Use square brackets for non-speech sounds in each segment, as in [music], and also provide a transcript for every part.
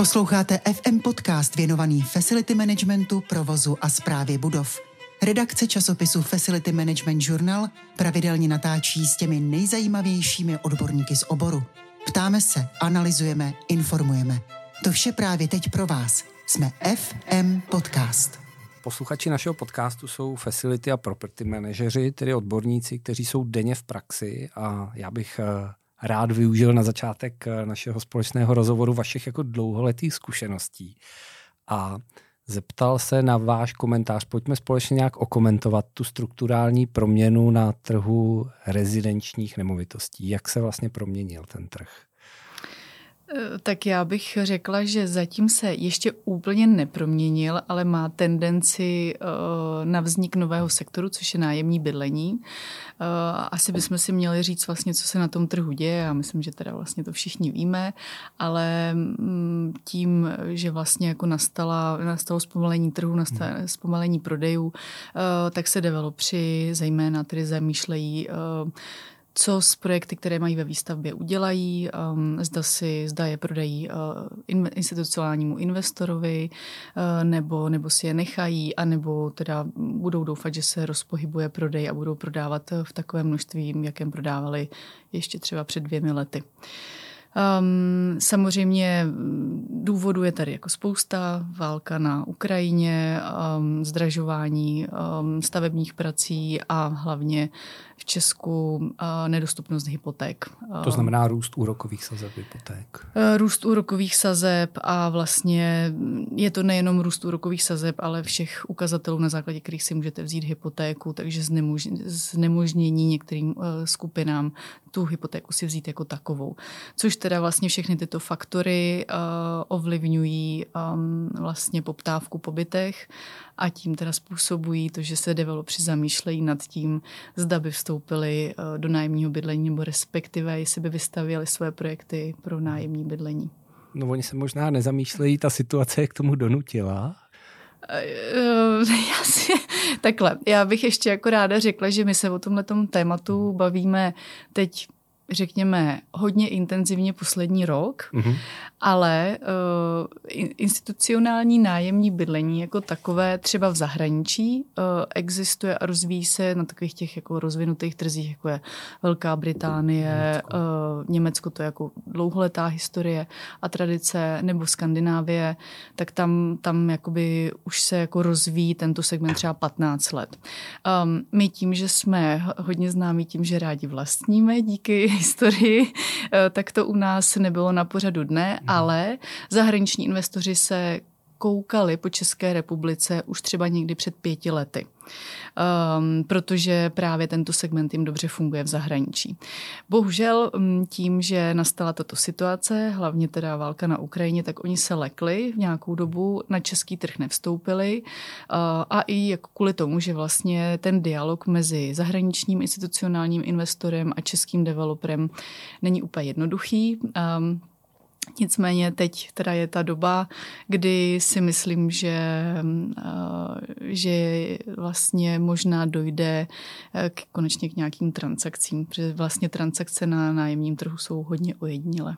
Posloucháte FM podcast věnovaný facility managementu, provozu a správě budov. Redakce časopisu Facility Management Journal pravidelně natáčí s těmi nejzajímavějšími odborníky z oboru. Ptáme se, analyzujeme, informujeme. To vše právě teď pro vás. Jsme FM Podcast. Posluchači našeho podcastu jsou facility a property manažeři, tedy odborníci, kteří jsou denně v praxi a já bych eh, rád využil na začátek eh, našeho společného rozhovoru vašich jako dlouholetých zkušeností a zeptal se na váš komentář. Pojďme společně nějak okomentovat tu strukturální proměnu na trhu rezidenčních nemovitostí. Jak se vlastně proměnil ten trh? Eh, tak já bych řekla, že zatím se ještě úplně neproměnil, ale má tendenci eh, na vznik nového sektoru, což je nájemní bydlení. Eh, asi bychom si měli říct vlastně, co se na tom trhu děje. Já myslím, že teda vlastně to všichni víme, ale mm, tím, že vlastně jako nastala, nastalo zpomalení trhu, nastalo hmm. zpomalení prodejů, tak se developři zejména tedy zamýšlejí co s projekty, které mají ve výstavbě, udělají, um, zda, si, zda je prodají uh, institucionálnímu investorovi, uh, nebo, nebo si je nechají, anebo teda budou doufat, že se rozpohybuje prodej a budou prodávat v takovém množství, jakém prodávali ještě třeba před dvěmi lety. Um, samozřejmě důvodů je tady jako spousta. Válka na Ukrajině, um, zdražování um, stavebních prací a hlavně v Česku uh, nedostupnost hypoték. To znamená růst úrokových sazeb hypoték. Uh, růst úrokových sazeb a vlastně je to nejenom růst úrokových sazeb, ale všech ukazatelů, na základě kterých si můžete vzít hypotéku, takže znemožnění některým uh, skupinám tu hypotéku si vzít jako takovou. Což teda vlastně všechny tyto faktory uh, ovlivňují um, vlastně poptávku po bytech a tím teda způsobují to, že se developři zamýšlejí nad tím, zda by vstoupili uh, do nájemního bydlení nebo respektive jestli by vystavěli své projekty pro nájemní bydlení. No oni se možná nezamýšlejí, ta situace je k tomu donutila. Uh, [laughs] já si, takhle, já bych ještě jako ráda řekla, že my se o tomhle tématu bavíme teď řekněme, hodně intenzivně poslední rok, mm-hmm. ale uh, institucionální nájemní bydlení jako takové třeba v zahraničí uh, existuje a rozvíjí se na takových těch jako rozvinutých trzích, jako je Velká Británie, Německo, uh, Německo to je jako dlouholetá historie a tradice, nebo Skandinávie, tak tam, tam jakoby už se jako rozvíjí tento segment třeba 15 let. Um, my tím, že jsme hodně známí tím, že rádi vlastníme díky historii, eh, tak to u nás nebylo na pořadu dne, hmm. ale zahraniční investoři se koukali po České republice už třeba někdy před pěti lety. Um, protože právě tento segment jim dobře funguje v zahraničí. Bohužel mm, tím, že nastala tato situace, hlavně teda válka na Ukrajině, tak oni se lekli v nějakou dobu, na český trh nevstoupili uh, a i jako kvůli tomu, že vlastně ten dialog mezi zahraničním institucionálním investorem a českým developerem není úplně jednoduchý. Um, Nicméně teď teda je ta doba, kdy si myslím, že, eh, že vlastně možná dojde eh, k, konečně k nějakým transakcím, protože vlastně transakce na nájemním trhu jsou hodně ojedinělé.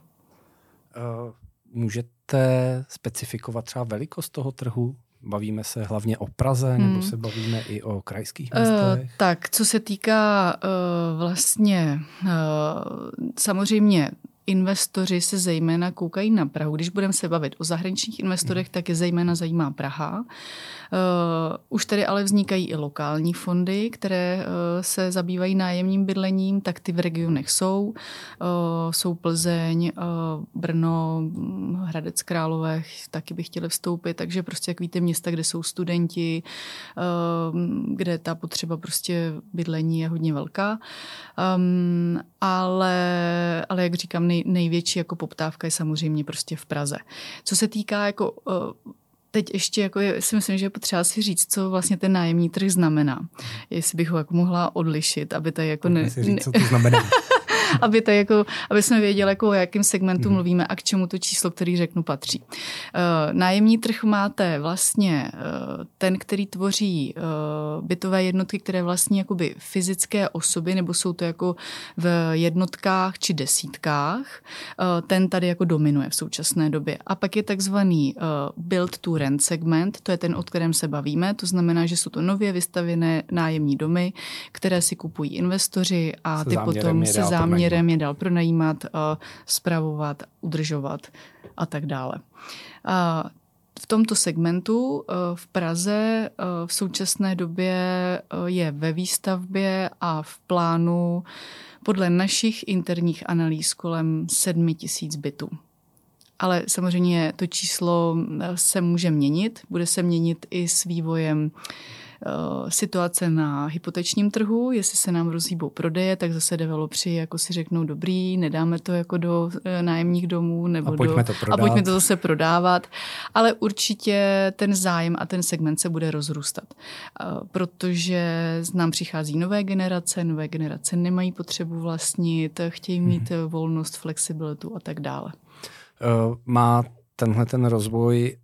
Eh, můžete specifikovat třeba velikost toho trhu? Bavíme se hlavně o Praze, hmm. nebo se bavíme i o krajských městech? Uh, tak, co se týká uh, vlastně uh, samozřejmě investoři se zejména koukají na Prahu. Když budeme se bavit o zahraničních investorech, tak je zejména zajímá Praha. Uh, už tady ale vznikají i lokální fondy, které uh, se zabývají nájemním bydlením, tak ty v regionech jsou. Uh, jsou Plzeň, Brno, Hradec Králové, taky by chtěli vstoupit, takže prostě jak víte, města, kde jsou studenti, kde ta potřeba prostě bydlení je hodně velká. Um, ale, ale jak říkám, nej, největší jako poptávka je samozřejmě prostě v Praze. Co se týká jako teď ještě jako je, si myslím, že je potřeba si říct, co vlastně ten nájemní trh znamená. Jestli bych ho jako mohla odlišit, aby tady jako ne... Si říct, co to znamená. [laughs] [laughs] aby, to jako, aby jsme věděli, jako, o jakém segmentu mm. mluvíme a k čemu to číslo, který řeknu, patří. Uh, nájemní trh máte vlastně uh, ten, který tvoří uh, bytové jednotky, které vlastní jakoby fyzické osoby, nebo jsou to jako v jednotkách či desítkách. Uh, ten tady jako dominuje v současné době. A pak je takzvaný uh, build to rent segment, to je ten, o kterém se bavíme, to znamená, že jsou to nově vystavěné nájemní domy, které si kupují investoři a ty potom se záměrem je dál pronajímat, uh, spravovat, udržovat a tak dále. V tomto segmentu uh, v Praze uh, v současné době je ve výstavbě a v plánu podle našich interních analýz kolem 7 tisíc bytů. Ale samozřejmě to číslo se může měnit, bude se měnit i s vývojem uh, Eh, situace na hypotečním trhu, jestli se nám rozhýbou prodeje, tak zase developři jako si řeknou dobrý, nedáme to jako do eh, nájemních domů nebo a pojďme, do, to a pojďme to zase prodávat. Ale určitě ten zájem a ten segment se bude rozrůstat, eh, protože nám přichází nové generace, nové generace nemají potřebu vlastnit, chtějí mít hmm. volnost, flexibilitu a tak dále. Má tenhle ten rozvoj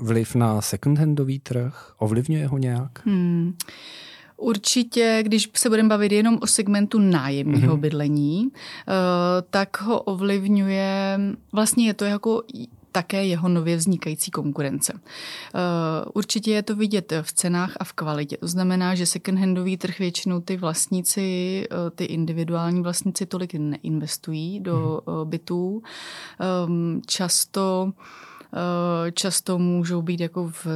vliv na second-handový trh? Ovlivňuje ho nějak? Hmm. Určitě, když se budeme bavit jenom o segmentu nájemního mm-hmm. bydlení, uh, tak ho ovlivňuje, vlastně je to jako také jeho nově vznikající konkurence. Uh, určitě je to vidět v cenách a v kvalitě. To znamená, že second-handový trh většinou ty vlastníci, uh, ty individuální vlastníci tolik neinvestují do mm-hmm. bytů. Um, často Eh, často můžou být jako v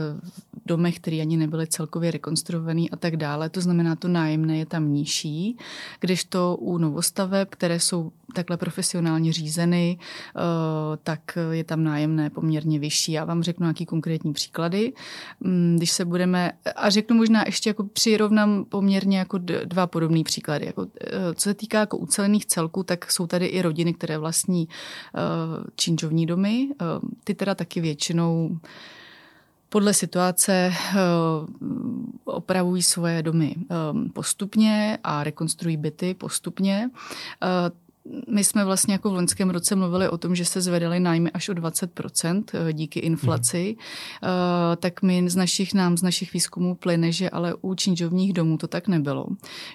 domech, které ani nebyly celkově rekonstruovaný a tak dále. To znamená, to nájemné je tam nižší, když to u novostaveb, které jsou takhle profesionálně řízeny, eh, tak je tam nájemné poměrně vyšší. Já vám řeknu nějaký konkrétní příklady. Mm, když se budeme, a řeknu možná ještě jako přirovnám poměrně jako dva podobné příklady. Jako, eh, co se týká jako ucelených celků, tak jsou tady i rodiny, které vlastní činžovní domy. Ty teda taky většinou podle situace eh, opravují svoje domy eh, postupně a rekonstruují byty postupně. Eh, my jsme vlastně jako v loňském roce mluvili o tom, že se zvedaly nájmy až o 20% díky inflaci. Mm. Tak my z našich nám, z našich výzkumů plyne, že ale u činžovních domů to tak nebylo.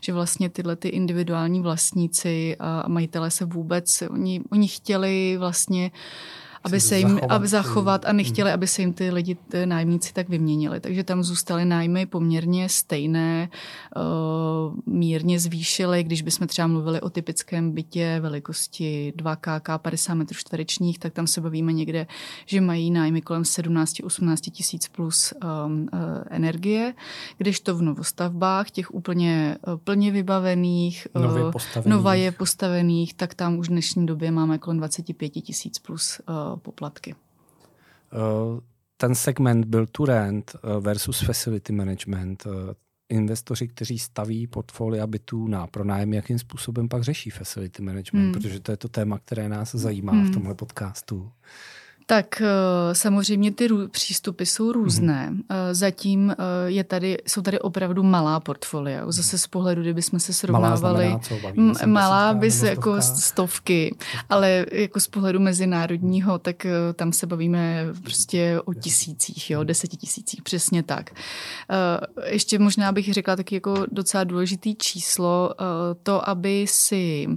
Že vlastně tyhle ty individuální vlastníci a majitelé se vůbec, oni, oni chtěli vlastně uh, aby se jim zachovat, aby zachovat a nechtěli, aby se jim ty lidi, ty nájemníci tak vyměnili. Takže tam zůstaly nájmy poměrně stejné, uh, mírně zvýšily, když bychom třeba mluvili o typickém bytě velikosti 2 KK 50 metrů čtverečních, tak tam se bavíme někde, že mají nájmy kolem 17-18 tisíc plus um, uh, energie, když to v novostavbách, těch úplně plně vybavených, nově postavených. novaje postavených, tak tam už v dnešní době máme kolem 25 tisíc plus poplatky. Eh, ten segment byl to rent eh, versus facility management. Eh, investoři, kteří staví portfolia bytů na pronájem, jakým způsobem pak řeší facility management, hmm. protože to je to téma, které nás zajímá hmm. v tomhle podcastu. Tak eh, samozřejmě ty přístupy jsou různé. Mm-hmm. Zatím eh, je tady, jsou tady opravdu malá portfolia. Zase z pohledu, kdybychom se srovnávali, malá, co, malá bys jako stovky, ale jako z pohledu mezinárodního, tak tam se bavíme prostě o tisících, jo, desetitisících, přesně tak. Ještě možná bych řekla taky jako docela důležitý číslo, to, aby si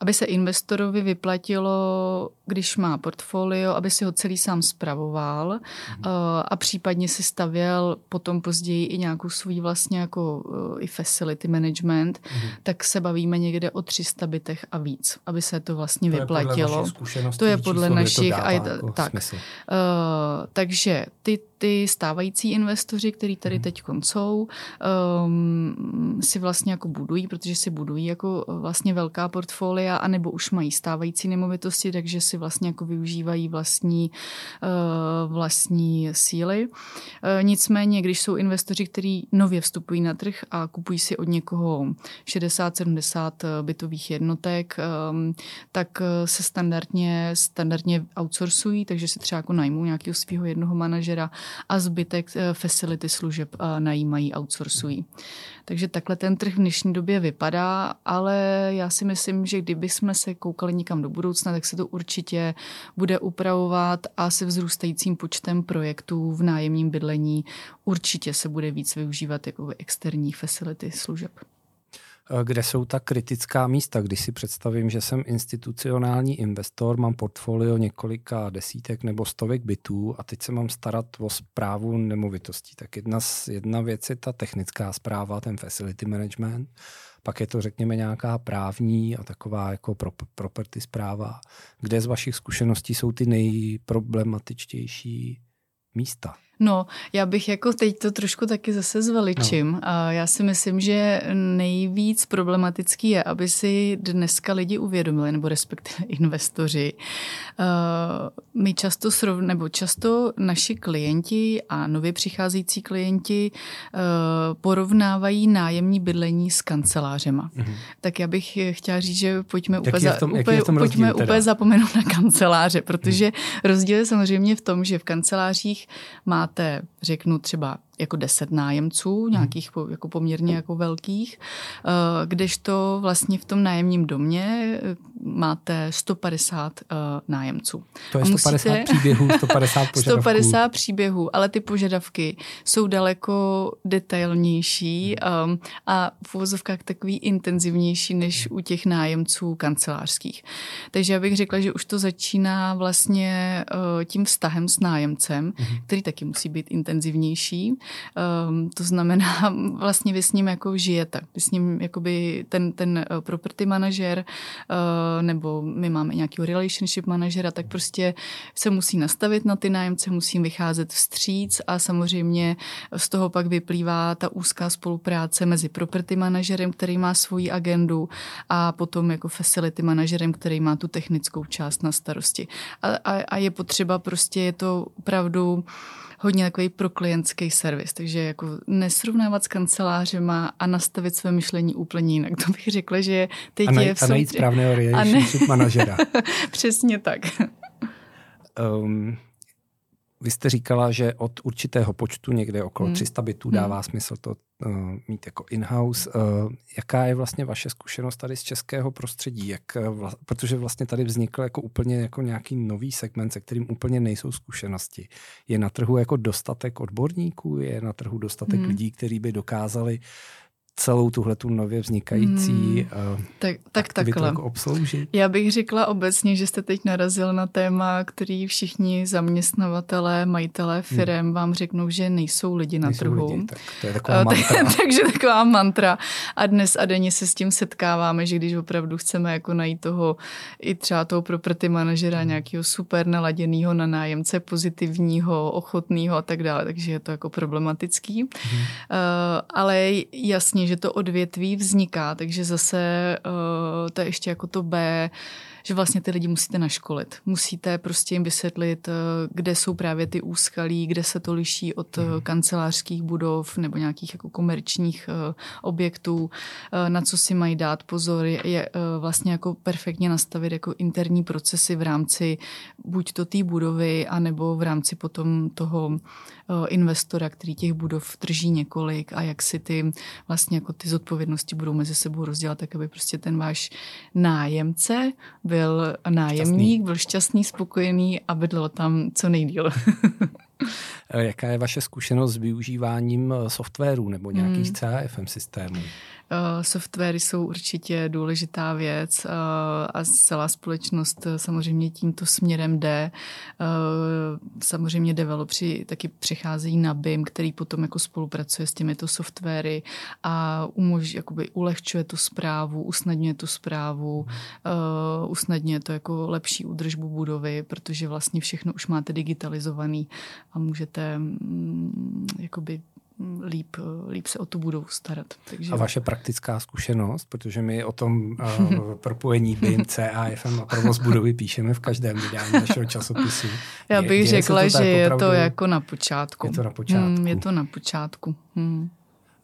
aby se investorovi vyplatilo, když má portfolio, aby si ho celý sám spravoval mm. a případně si stavěl potom později i nějakou svůj vlastně jako uh, i facility management, mm. tak se bavíme někde o 300 bytech a víc, aby se to vlastně to vyplatilo. Je to je podle našich. A je, jako tak. Uh, takže ty ty stávající investoři, který tady mhm. teď jsou, um, si vlastně jako budují, protože si budují jako vlastně velká portfolia, anebo už mají stávající nemovitosti, takže si vlastně jako využívají vlastní, uh, vlastní síly. Uh, nicméně, když jsou investoři, kteří nově vstupují na trh a kupují si od někoho 60-70 bytových jednotek, tak se standardně, standardně outsourcují, takže si třeba jako najmou nějakého svého jednoho manažera a zbytek eh, facility služeb eh, najímají, outsourcují. Takže takhle ten trh v dnešní době vypadá, ale já si myslím, že kdy, kdybychom se koukali někam do budoucna, tak se to určitě bude upravovat a se vzrůstajícím počtem projektů v nájemním bydlení určitě se bude víc využívat jako externí facility služeb. Eh, kde jsou ta kritická místa. Když si představím, že jsem institucionální investor, mám portfolio několika desítek nebo stovek bytů a teď se mám starat o zprávu nemovitostí. Tak jedna, jedna věc je ta technická zpráva, ten facility management, pak je to, řekněme, nějaká právní a taková jako property zpráva. Kde z vašich zkušeností jsou ty nejproblematičtější místa? No, já bych jako teď to trošku taky zase zveličím. No. A já si myslím, že nejvíc problematický je, aby si dneska lidi uvědomili, nebo respektive [laughs] investoři. Uh, my často srov, nebo často naši klienti a nově přicházející klienti uh, porovnávají nájemní bydlení s kancelářema. Mm-hmm. Tak já bych chtěla říct, že pojďme, úplně, za, tom, úplně, pojďme úplně zapomenout na kanceláře, protože mm. rozdíl je samozřejmě v tom, že v kancelářích má máte, řeknu třeba jako deset nájemců, mhm. nějakých jako poměrně jako velkých, eh, kdežto vlastně v tom nájemním domě eh, máte 150 eh, nájemců. To je 150 musíte, příběhů, [laughs] 150 požadavků. 150 příběhů, ale ty požadavky jsou daleko detailnější um, a v uvozovkách takový intenzivnější než u těch nájemců kancelářských. Takže já bych řekla, že už to začíná vlastně uh, tím vztahem s nájemcem, mm-hmm. který taky musí být intenzivnější. Um, to znamená, [laughs] vlastně vy s ním jako žijete. Vy s ním jakoby ten, ten eh, property manažer uh, nebo my máme nějakého relationship manažera, tak prostě se musí nastavit na ty nájemce, musí vycházet vstříc a samozřejmě z toho pak vyplývá ta úzká spolupráce mezi property manažerem, který má svoji agendu a potom jako facility manažerem, který má tu technickou část na starosti. A, a, a je potřeba prostě, je to opravdu hodně takový pro klientský servis, takže jako nesrovnávat s kancelářema a nastavit své myšlení úplně jinak. To bych řekla, že teď a najít, je v A najít správného relationship ne... manažera. [laughs] Přesně tak. Um, vy jste říkala, že od určitého počtu, někde okolo hmm. 300 bytů, dává hmm. smysl to mít jako in-house. Uh, jaká je vlastně vaše zkušenost tady z českého prostředí? Jak, uh, vla, protože vlastně tady vznikl jako úplně jako nějaký nový segment, se kterým úplně nejsou zkušenosti. Je na trhu jako dostatek odborníků? Je na trhu dostatek hmm. lidí, kteří by dokázali celou tuhle tu nově vznikající hmm, uh, tak, tak takhle. Jako obsloužit? Já bych řekla obecně, že jste teď narazil na téma, který všichni zaměstnavatelé, majitelé firem hmm. vám řeknou, že nejsou lidi na nejsou trhu. Lidi, tak to je taková mantra. [laughs] Takže taková mantra. A dnes a denně se s tím setkáváme, že když opravdu chceme jako najít toho i třeba toho property manažera hmm. nějakého super naladěného na nájemce, pozitivního, ochotného a tak dále, takže je to jako problematický. Hmm. Uh, ale jasně, že to odvětví vzniká, takže zase uh, to je ještě jako to B, že vlastně ty lidi musíte naškolit. Musíte prostě jim vysvětlit, uh, kde jsou právě ty úskalí, kde se to liší od mm. kancelářských budov nebo nějakých jako komerčních uh, objektů, na co si mají dát pozor, je, vlastně jako perfektně nastavit jako interní procesy v rámci buď to té budovy, anebo v rámci potom toho Eh, investora, který těch budov drží několik a jak si ty vlastně jako ty zodpovědnosti budou mezi sebou rozdělat, tak aby prostě ten váš nájemce byl nájemník, šťastný. byl šťastný, spokojený a bydlel tam co nejdíl. [laughs] Eh, jaká je vaše zkušenost s využíváním eh, softwaru nebo nějakých hmm. CAFM systémů? Uh, softwary jsou určitě důležitá věc uh, a celá společnost samozřejmě tímto směrem jde. Samozřejmě developři taky přecházejí na BIM, který potom jako spolupracuje s těmito softwary a umož, jakoby ulehčuje tu zprávu, usnadňuje tu zprávu, usnadňuje to jako lepší údržbu budovy, protože vlastně všechno už máte digitalizovaný a můžete mm, jakoby líp, líp se o tu budovu starat. Takže... A vaše praktická zkušenost, protože my o tom uh, [laughs] propojení BIM, CAFM a provoz budovy píšeme v každém vydání našeho časopisu. [laughs] Já bych je, řekla, to že je to jako na počátku. Je to na počátku. Hmm, je to na počátku. Hmm.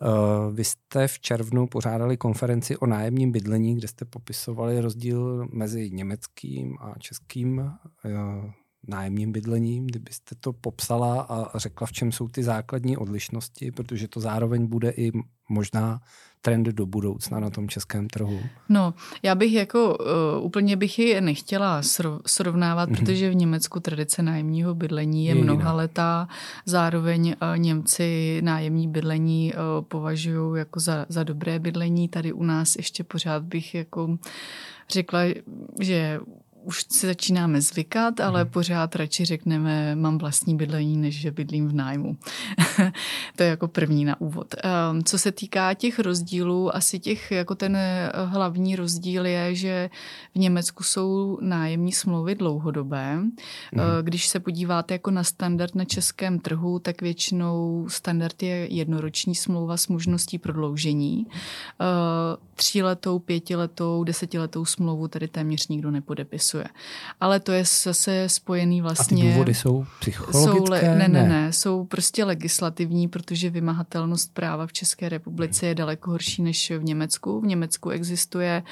Uh, vy jste v červnu pořádali konferenci o nájemním bydlení, kde jste popisovali rozdíl mezi německým a českým uh, nájemním bydlením, kdybyste to popsala a řekla, v čem jsou ty základní odlišnosti, protože to zároveň bude i možná trend do budoucna na tom českém trhu? No, já bych jako uh, úplně bych ji nechtěla srovnávat, mm-hmm. protože v Německu tradice nájemního bydlení je, je mnoha letá. Zároveň uh, Němci nájemní bydlení uh, považují jako za, za dobré bydlení. Tady u nás ještě pořád bych jako řekla, že už si začínáme zvykat, ale hmm. pořád radši řekneme, mám vlastní bydlení, než že bydlím v nájmu. [laughs] to je jako první na úvod. Um, co se týká těch rozdílů, asi těch, jako ten hlavní rozdíl je, že v Německu jsou nájemní smlouvy dlouhodobé. Uh, když se podíváte jako na standard na českém trhu, tak většinou standard je jednoroční smlouva s možností prodloužení. Uh, tříletou, pětiletou, desetiletou smlouvu tady téměř nikdo nepodepisuje popisuje. Ale to je zase spojený vlastně... A ty důvody jsou psychologické? Jsou, ne, ne, ne, jsou prostě legislativní, protože vymahatelnost práva v České republice je daleko horší než v Německu. V Německu existuje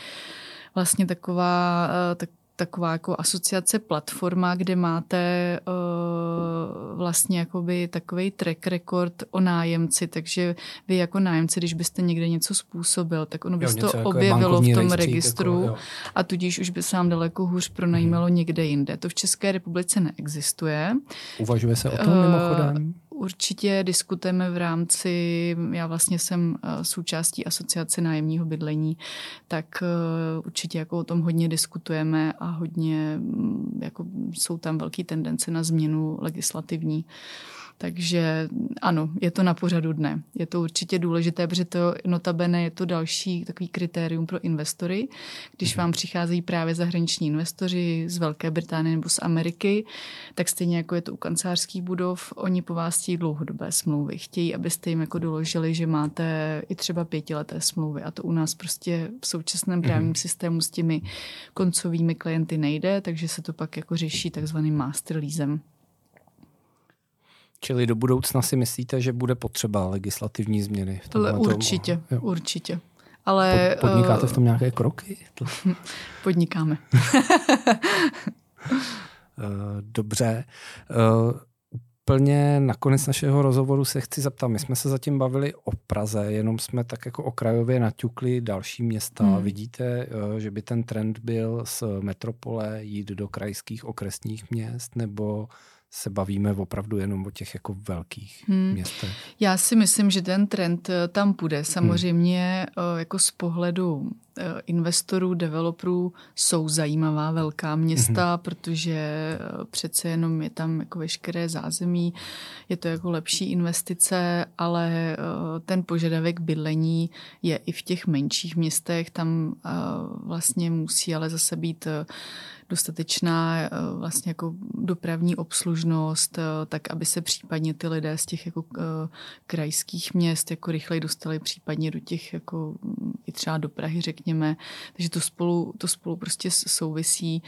vlastně taková, eh, tak, taková jako asociace platforma, kde máte uh, vlastně jakoby takový track record o nájemci, takže vy jako nájemci, když byste někde něco způsobil, tak ono by se to jako objevilo v tom registru jako, a tudíž už by se vám daleko hůř pronajímalo hmm. někde jinde. To v České republice neexistuje. Uvažuje se o tom uh, mimochodem? Určitě diskutujeme v rámci, já vlastně jsem eh, součástí asociace nájemního bydlení, tak eh, určitě jako o tom hodně diskutujeme a hodně mm, jako jsou tam velké tendence na změnu legislativní. Takže ano, je to na pořadu dne. Je to určitě důležité, protože to notabene je to další takový kritérium pro investory. Když vám přicházejí právě zahraniční investoři z Velké Británie nebo z Ameriky, tak stejně jako je to u kancelářských budov, oni po vás chtějí dlouhodobé smlouvy. Chtějí, abyste jim jako doložili, že máte i třeba pětileté smlouvy. A to u nás prostě v současném právním mm-hmm. systému s těmi koncovými klienty nejde, takže se to pak jako řeší takzvaným master leasem. Čili do budoucna si myslíte, že bude potřeba legislativní změny? V Ale určitě, jo. určitě. Ale, Pod, podnikáte v tom nějaké kroky? [laughs] Podnikáme. [laughs] Eh, dobře. Uh, úplně nakonec našeho rozhovoru se chci zeptat. My jsme se zatím bavili o Praze, jenom jsme tak jako okrajově naťukli další města. Hmm. Vidíte, eh, že by ten trend byl z metropole jít do krajských okresních měst, nebo se bavíme opravdu jenom o těch jako velkých hmm. městech. Já si myslím, že ten trend eh, tam půjde. Samozřejmě hmm. jako z pohledu eh, investorů, developerů jsou zajímavá velká města, hmm. protože přece jenom je tam jako veškeré zázemí, je to jako lepší investice, ale ten požadavek bydlení je i v těch menších městech, tam vlastně musí ale zase být dostatečná eh, vlastně jako dopravní obslužnost, eh, tak aby se případně ty lidé z těch jako eh, krajských měst jako rychleji dostali případně do těch jako mm, i třeba do Prahy, řekněme. Takže to spolu, to spolu prostě souvisí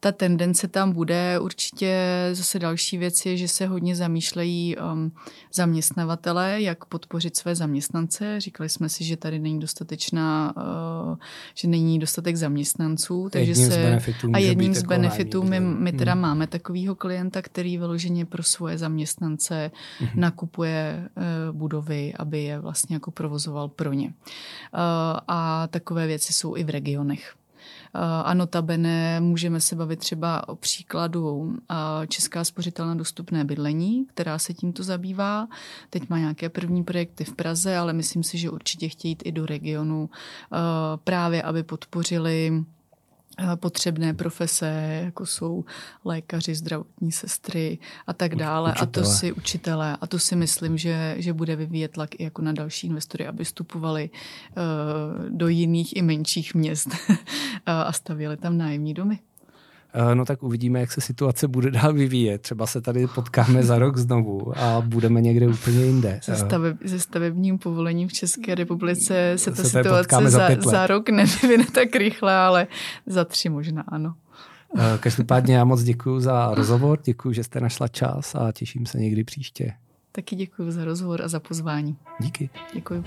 ta tendence tam bude. Určitě zase další věc je, že se hodně zamýšlejí um, zaměstnavatele, jak podpořit své zaměstnance. Říkali jsme si, že tady není dostatečná, uh, že není dostatek zaměstnanců. Takže jedním se, z a jedním z benefitů my, my teda hmm. máme takového klienta, který vyloženě pro svoje zaměstnance hmm. nakupuje uh, budovy, aby je vlastně jako provozoval pro ně. Uh, a takové věci jsou i v regionech. A notabene můžeme se bavit třeba o příkladu Česká spořitelna dostupné bydlení, která se tímto zabývá. Teď má nějaké první projekty v Praze, ale myslím si, že určitě chtějí jít i do regionu právě, aby podpořili potřebné profese, jako jsou lékaři, zdravotní sestry a tak dále. Učitele. A to si učitelé. A to si myslím, že, že bude vyvíjet tlak i jako na další investory, aby vstupovali uh, do jiných i menších měst [laughs] a stavěli tam nájemní domy. Eh, no tak uvidíme, jak se situace bude dál vyvíjet. Třeba se tady potkáme za rok znovu a budeme někde úplně jinde. Se, staveb, se stavebním povolením v České republice se ta se situace za, za, za rok [laughs] nevyvine tak rychle, ale za tři možná ano. Eh, každopádně já moc děkuji za rozhovor, děkuji, že jste našla čas a těším se někdy příště. Taky děkuji za rozhovor a za pozvání. Díky. Děkuji.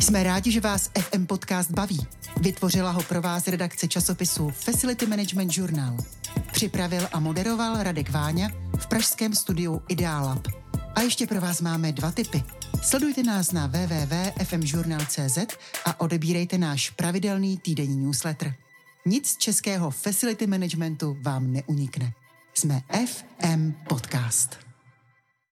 Jsme rádi, že vás FM Podcast baví. Vytvořila ho pro vás redakce časopisu Facility Management Journal. Připravil a moderoval Radek Váňa v pražském studiu Ideal Lab. A ještě pro vás máme dva tipy. Sledujte nás na www.fmjournal.cz a odebírejte náš pravidelný týdenní newsletter. Nic z českého facility managementu vám neunikne. Jsme FM Podcast.